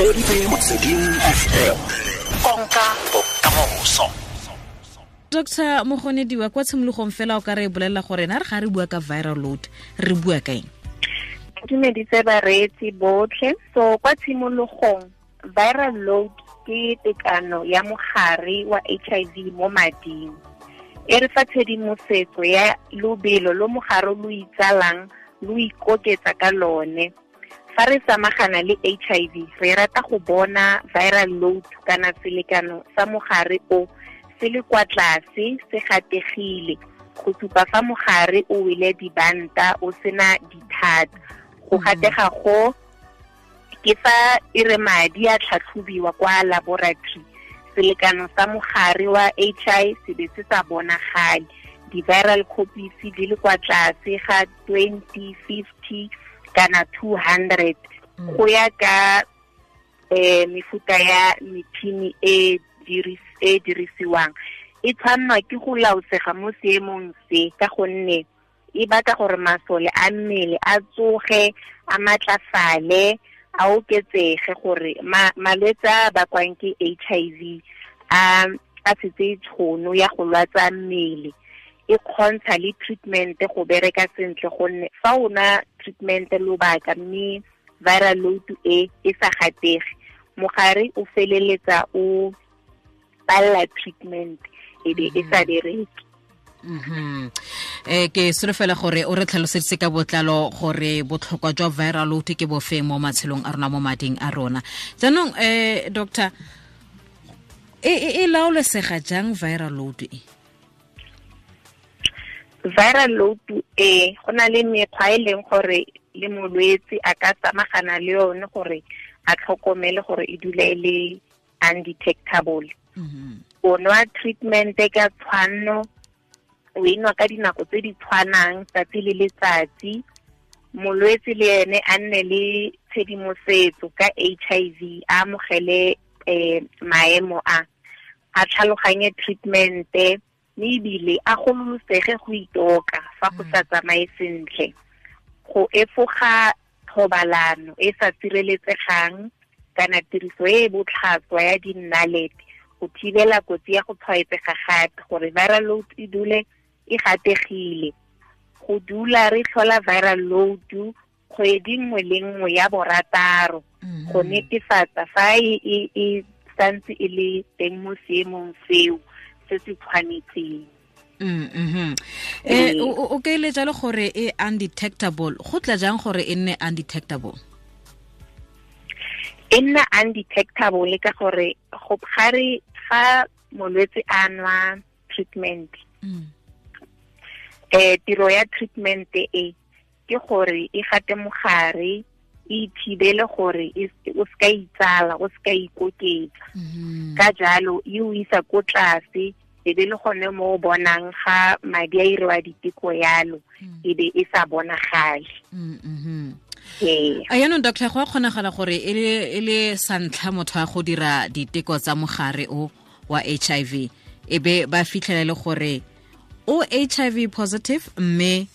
re motsweding fm konka. Bokamoso dr mogonediwa kwa tshimologong fela o ka re bolelela gore na re ga re bua ka viral load re bua ka eng dumeditse bareetsi botlhe. So kwa tshimologong viral load ke tekano ya mogare wa hiv mo mading. E re fa tshedimosetso ya lobelo lo mogare lo itsalang lo ikoketsa ka lone fa re samagana le hiv re rata go bona viral load kana selekano sa mogare o se le kwa tlase se gategile. Go supa fa mogare o wele dibanta o sena dithata. Go gatega go ke fa e re madi a tlhatlhobiwa kwa laboratory. Selekano sa mogare wa hi se be se sa bonagale. Di-viral copies di le kwa tlase ga 20 50 kana 200 go ya ka eh mefuta ya metšhini e e dirisiwang. E tshwanwa ke go laosega mo seemong se ka gonne e batla gore masole a mmele a tsoge a matlafale a oketsege gore malwetse a bakwang ke HIV a a setse tšhono ya go lwatsa mmele e kgontsha le treatment go bereka sentle gonne fa o na treatment lobaka mme viral load e e sa gatege mogare o feleletsa o palela treatment e be e sa bereke. Mhm eh ke solofela gore o re tlhaloseditse ka botlalo gore botlhokwa jwa viral load ke bofeng mo matshelong a rona mo mading a rona. Jaanong eh doctor e e laolesega jang viral load e viral load e go na le mekgwa e leng gore le molwetse a ka samagana le yone gore a tlhokomele gore e dula e le undetectable. O nwa treatment ka tshwanno o e nwa ka dinako tse di tshwanang tsatsi le letsatsi. Molwetse le ene a nne le tshedimosetso ka HIV a amogele um maemo a a tlhaloganye treatmente mme ebile a gololosege go itoka fa go sa tsamaye sentle. Go efoga thobalano e sa sireletsegang kana tiriso e e botlhaswa ya dinnalete go thibela kotsi ya go tshwaetsega gape gore viral load e dule e gategile. Go dula re tlhola viral load kgwedi nngwe le nngwe ya borataro. Go netefatsa fa e santse e le teng mo seemong seo se se tshwanetseng. Mm eh o ke ile jalo gore e undetectable go tla jang gore e nne undetectable? E nna undetectable ka gore go gare fa molwetse a nwa treatment eh tiro ya treatment e ke gore e gate mogare e thibele gore o ska itsala o ska ikoketsa. Ka jalo e o isa ko tlase e be le gone mo o bonang ga madi a iriwa diteko yalo e be e sa bonagale. A yaanong doctor go a kgonagala gore e le santlha motho a go dira diteko tsa mogare o wa h i v e be ba fitlhela le gore o h i v positive mme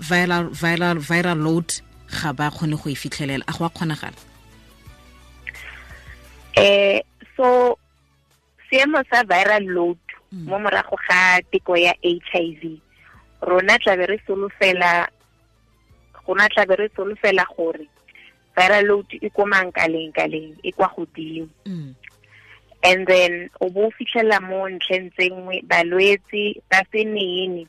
viral, viral, viral load ga ba kgone go e fitlhelela a go a kgonagala? Eh so seemo sa viral load mo morago ga teko ya HIV rona tlabe re solofela gona tlabe re solofela gore viral load e ko mankaleng kaleng e kwa godimo. And then o bo fitlhela mo ntlheng tse nngwe balwetse ba senene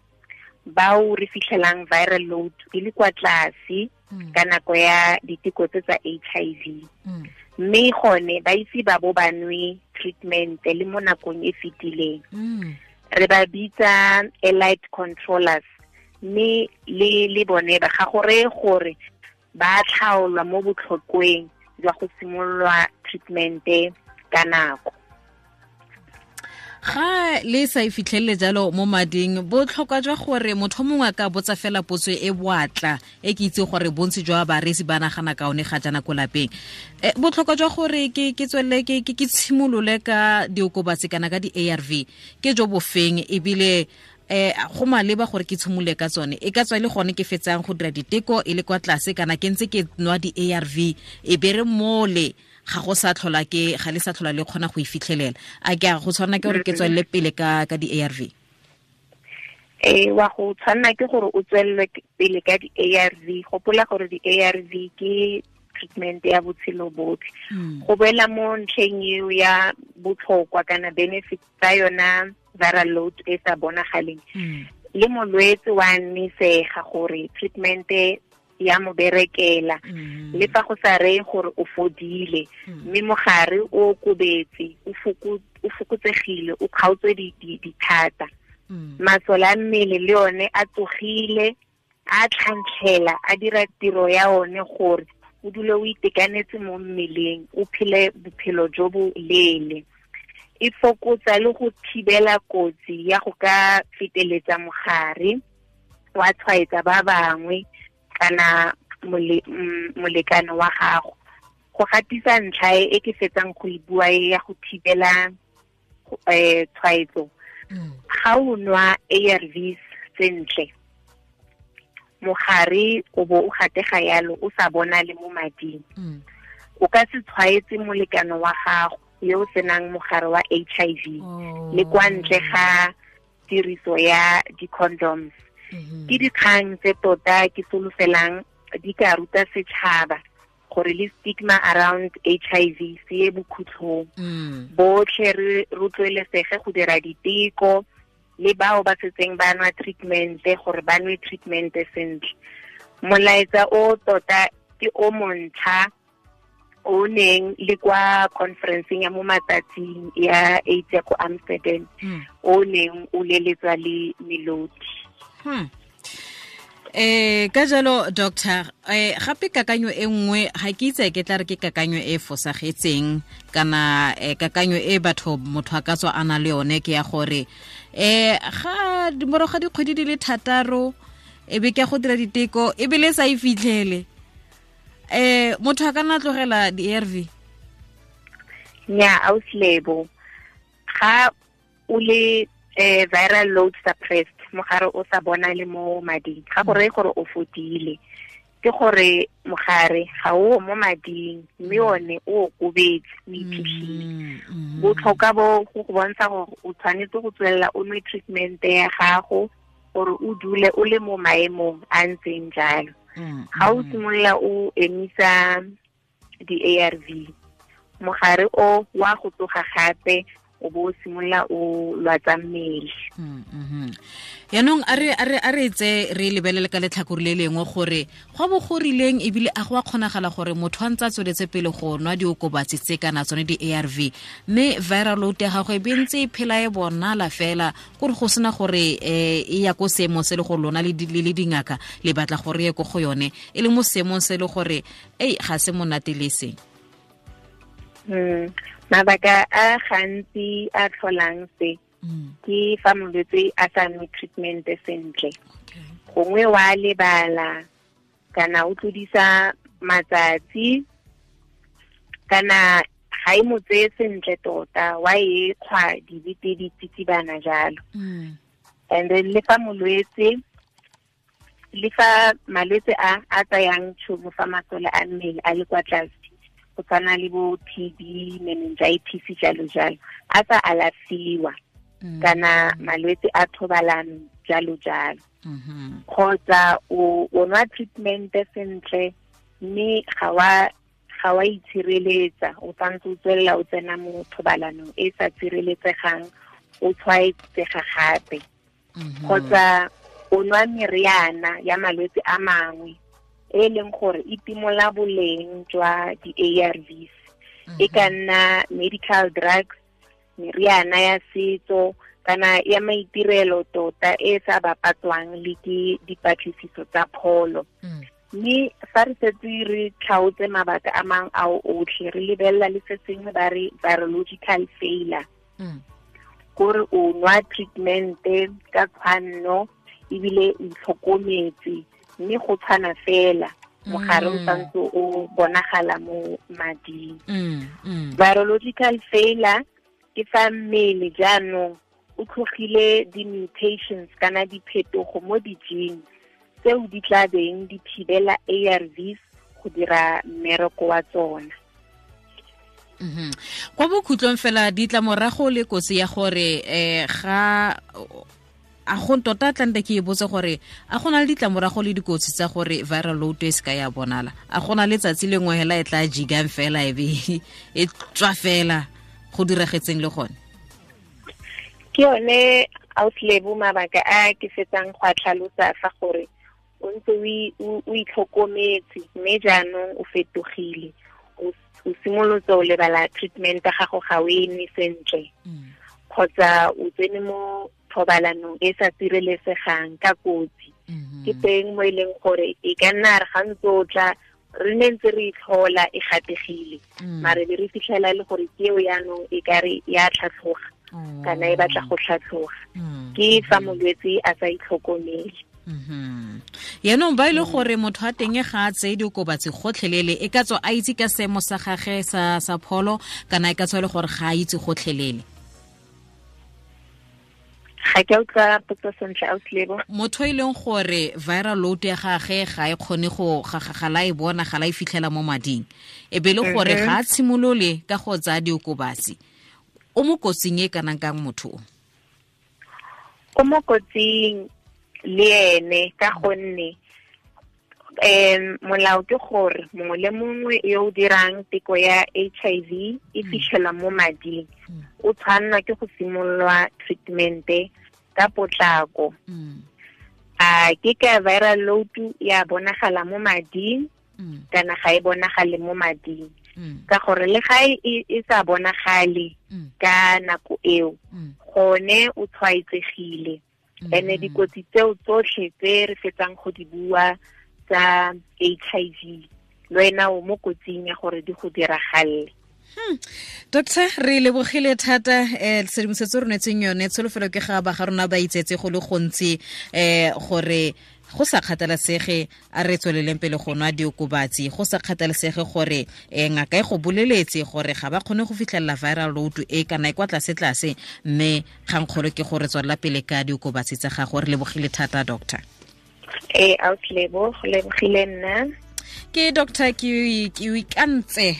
bao re fitlhelang viral load e le kwa tlase ka nako ya diteko tse tsa HIV mme gone ba ise ba bo ba nwe treatment le mo nakong e fetileng. Re ba bitsa elite controllers. Mme le le bone ba ga gore gore ba tlhaolwa mo botlhokweng jwa go simololwa treatmente ka nako ga le sa e fitlhelele jalo mo mading botlhokwa jwa gore motho mongwe ka botsa fela potso e boatla e ke itse gore bontsi jwa baresi ba nagana ka one ga jana ko lapeng. E, botlhokwa jwa gore ke tswelele ke tshimolole ka diokobatsi kana ka di-arv ke jo bofeng ebile eh go maleba gore ke tshimolole ka tsone. E ka tswa le gone ke fetsang go dira diteko e le kwa tlase kana ke ntse ke nwa di-arv e be re mole ga go sa tlhola ke ga le sa tlhola le kgona go e fitlhelela a ke a go tshwana ke gore ke tswelele pele ka ka di-arv e wa go tshwana ke gore o tswelele pele ka di-arv gopola gore di-arv ke treatment ya botshelo botlhe. Mm. go boela mo ntlheng eo ya botlhokwa kana benefit tsa yona viral load e sa bonagaleng. Mm. le molwetse wa nnisega gore treatment ya mo berekela Mm. le fa go sa reye gore o fodile Mm. mme mogare o kobetse o fokotsegile o kgaotswe di- di- dithata Mm. masole a mmele le one a tsogile a tlhantlhela a dira tiro ya one gore o dule o itekanetse mo mmeleng o phele bophelo jo bo leele e fokotsa le go thibela kotsi ya go ka feteletsa mogare wa tshwaetsa ba bangwe kana mole- mm, molekane wa gago go gatisa ntlha e e ke fetsang go e bua e ya go thibela um tshwaetso Mm. ga o nwa ARVs sentle mogare o bo o gatega yalo o sa bona le mo mading Mm. o ka se tshwaetse molekano wa gago yo o senang mogare wa HIV Oh. le kwa ntle ga tiriso ya di-condoms Mhm. Ke dikgang tse tota ke solofelang di ka ruta setšhaba gore le stigma around HIV se ye bokhutlhong. Mm. botlhe re rotloelesege go dira diteko le bao ba setseng ba nwa treatment gore ba nwe treatment sentle. Molaetsa o tota ke o montsha o neng le kwa conferenceng ya mo matsatsing ya AIDS ya ko Amsterdam. Mm. o neng o leletswa le melodi Hmm. eh ka jalo doctor eh gape kakanyo e nngwe ga ke itse ke tla re ke kakanyo e fosagetseng kana eh, kakanyo e batho motho a ka tswa a na le yone ke ya gore eh ga morago ga dikgwedi di le thataro e be ke go dira diteko e be le sa e fitlhele. Eh motho a ka nna tlogela di-arv nya auslebo ga o le eh, viral load suppressed mogare o sa bona le mo mading. Ga go reye gore o fodile ke gore mogare ga o mo mading mme one o okobetse o iphitlhile. Mm, botlhokwa bo go go bontsha gore o tshwanetse go tswelela o nwe treatment ya gago gore o dule o le mo maemong a ntseng jalo. Mm, ga o mm. simolola o emisa di-ARV mogare o wa go tsoga gape o bo o simolola o lwatsa mmele Mm, mhm. yaanong a re- tse re lebelele ka letlhakore le lengwe gore go bo go rileng ebile a go a kgonagala gore motho a ntse a tsweletse pele go nwa diokobatsi tse kana tsone di-arv mme viral load ya gagwe e be ntse e phela e bonala fela kore go sena gore um e ya ko seemong se le gore lona le di- le le dingaka le batla gore ye ko go yone e le mo seemong se le gore ei ga se monate le seng mm. Mabaka a gantsi a tlholang se Mm, ke fa molwetse a sa nwe treatment sentle. Gongwe wa lebala kana o tlodisa matsatsi kana ga e mo tseye sentle tota wa e kgwa dibete di tsitsibana jalo. Mm, and then le fa molwetse le fa malwetse a a tsayang tšhono fa masole a mmele a le kwa tlase go tshwana le bo TB meningitis jalo jalo. A sa alafiwa mm, kana malwetse a thobalano jalo jalo. Mhm, kgotsa o nwa treatment sentle mme ga wa ga wa itshireletsa o tshwanetse o tswelela o tsena mo thobalanong e sa tshireletsegang o tshwaetsega gape. Mhm. kgotsa o nwa meriana ya malwetse a mangwe e leng gore e timola boleng jwa di-ARVs e ka nna medical drugs meriana ya setso kana ya maitirelo tota e sa bapatswang le ke dipatlisiso tsa pholo. Mm, mme fa re setse re tlhaotse mabaka a mangwe ao otlhe re lebelela le se sengwe ba re virological failure. Mm, kore o nwa treatmente ka tshwanno ebile o itlhokometse mme go tshwana fela mogare o Mm. santse o bonagala mo mading mm, mm. virological failure ke fa mmele jaanong o tlhogile di-mutations kana diphetogo mo di-gene tseo di tla beng di thibela ARVs go dira mmereko wa tsona Mhm. kwa bokhutlong fela ditlamorago le kotsi ya gore um ga a go tota tlante ke e botse gore a gona le ditlamorago le dikotsi tsa gore viral load e se ka ya bonala. A gona letsatsi lengwe hela e tla jigang fela e be e tswa fela go diragetseng le gone. Ke yone auslebo mabaka a ke fetsang go a tlhalosa fa gore o ntse o itlhokometse mme jaanong o fetogile. O simolotse o lebala treatment ya gago ga o e nwe sentle. Kgotsa o tsene mo thobalanong e sa sirelesegang ka kotsi. Ke teng mo e leng gore e ka nna re gantse o tla re ne ntse re itlhola e gategile. Mare be re fitlhela le gore ke eo yaanong e ka re ya tlhatlhoga kana e batla go tlhatlhoga. Ke fa molwetse a sa itlhokomele. Yaanong ba e le gore motho a teng ga a tseye diokobatsi gotlhelele e ka tswa a itse ka seemo sa gage sa sa pholo kana e ka tswa e le gore ga a itse gotlhelele ga ke utlwa potso sentle auslebo motho e leng gore viral load ya gage ga e kgone go ga la e bona ga la e fitlhela mo mading. E be le gore ga a tshimolole ka go tsaya diokobatsi. O mo kotsing e kanang kang motho o mo kotsing le ene ka gonne um molao ke gore mongwe le mongwe yo o dirang teko ya HIV e fitlhela mo mading. O tshwanelwa ke go simololwa treatmente ka potlako. A ke ka viral load ya bonagala mo mading kana ga e bonagale mo mading. Ka gore le ga e sa bonagale ka nako eo gone o tshwaetsegile. Ene dikotsi tseo tsotlhe tse re fetsang go di bua tsa HIV le wena o mo kotsing ya gore di go diragalle doctor re lebogile thata um sedimosetso re netseng yone. Tsholofelo ke ga ba ga rona ba itsetse go le gontsi um gore go sa kgathalesege a re tsweleleng pele go nwa diokobatsi. Go sa kgathalesege gore um ngaka e go boleletse gore ga ba kgone go fitlhelela viral load e kana e kwa tlase-tlase mme kgankgolo ke gore tswelela pele ka diokobatsi tsa gago. Re lebogile thata doctor e auslebo go lebogile nna. Ke dr. Ke ikantse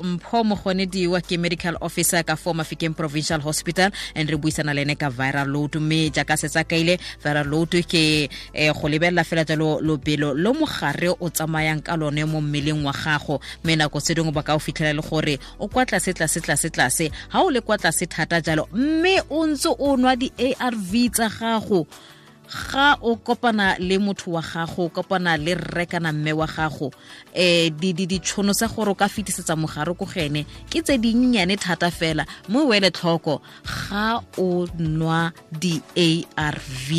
um mpho mogonediwa ke medical officer ka for mafikeng provincial hospital and re buisana le ene ka viral load mme jaaka setsa kaile viral load ke um go lebelela fela jalo lobelo lo mogare o tsamayang ka lone mo mmeleng wa gago. Mme nako tse dingwe ba ka o fitlhela le gore o kwa tlase tlase tlase tlase. Ga o le kwa tlase thata jalo mme o ntse o nwa di-arv tsa gago ga o kopana le motho wa gago o kopana le rre kana mme wa gago um ditšhono tsa gore o ka fetisetsa mogare ko gene ke tse dinnyane thata fela. Mo o ele tlhoko ga o nwa di-arv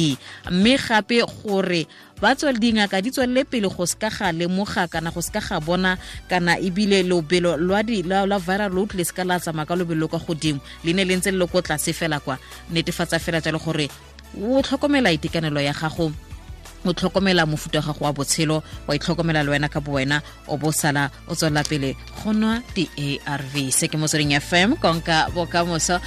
mme gape gore ba tswele dingaka di tswelele pele go se ka ga lemoga kana go se ka ga bona kana ebile lobelo la viral load le se ka la tsamaya ka lobelo kwa godimo le ne le ntse le le ko tlase fela kwa. Netefatsa fela jalo gore o tlhokomela itekanelo ya gago o tlhokomela mofuta wa gago wa botshelo wa itlhokomela le wena ka bo wena o bo sala o tswelela pele go nwa di-arv se ke motsweding fm konka bokamoso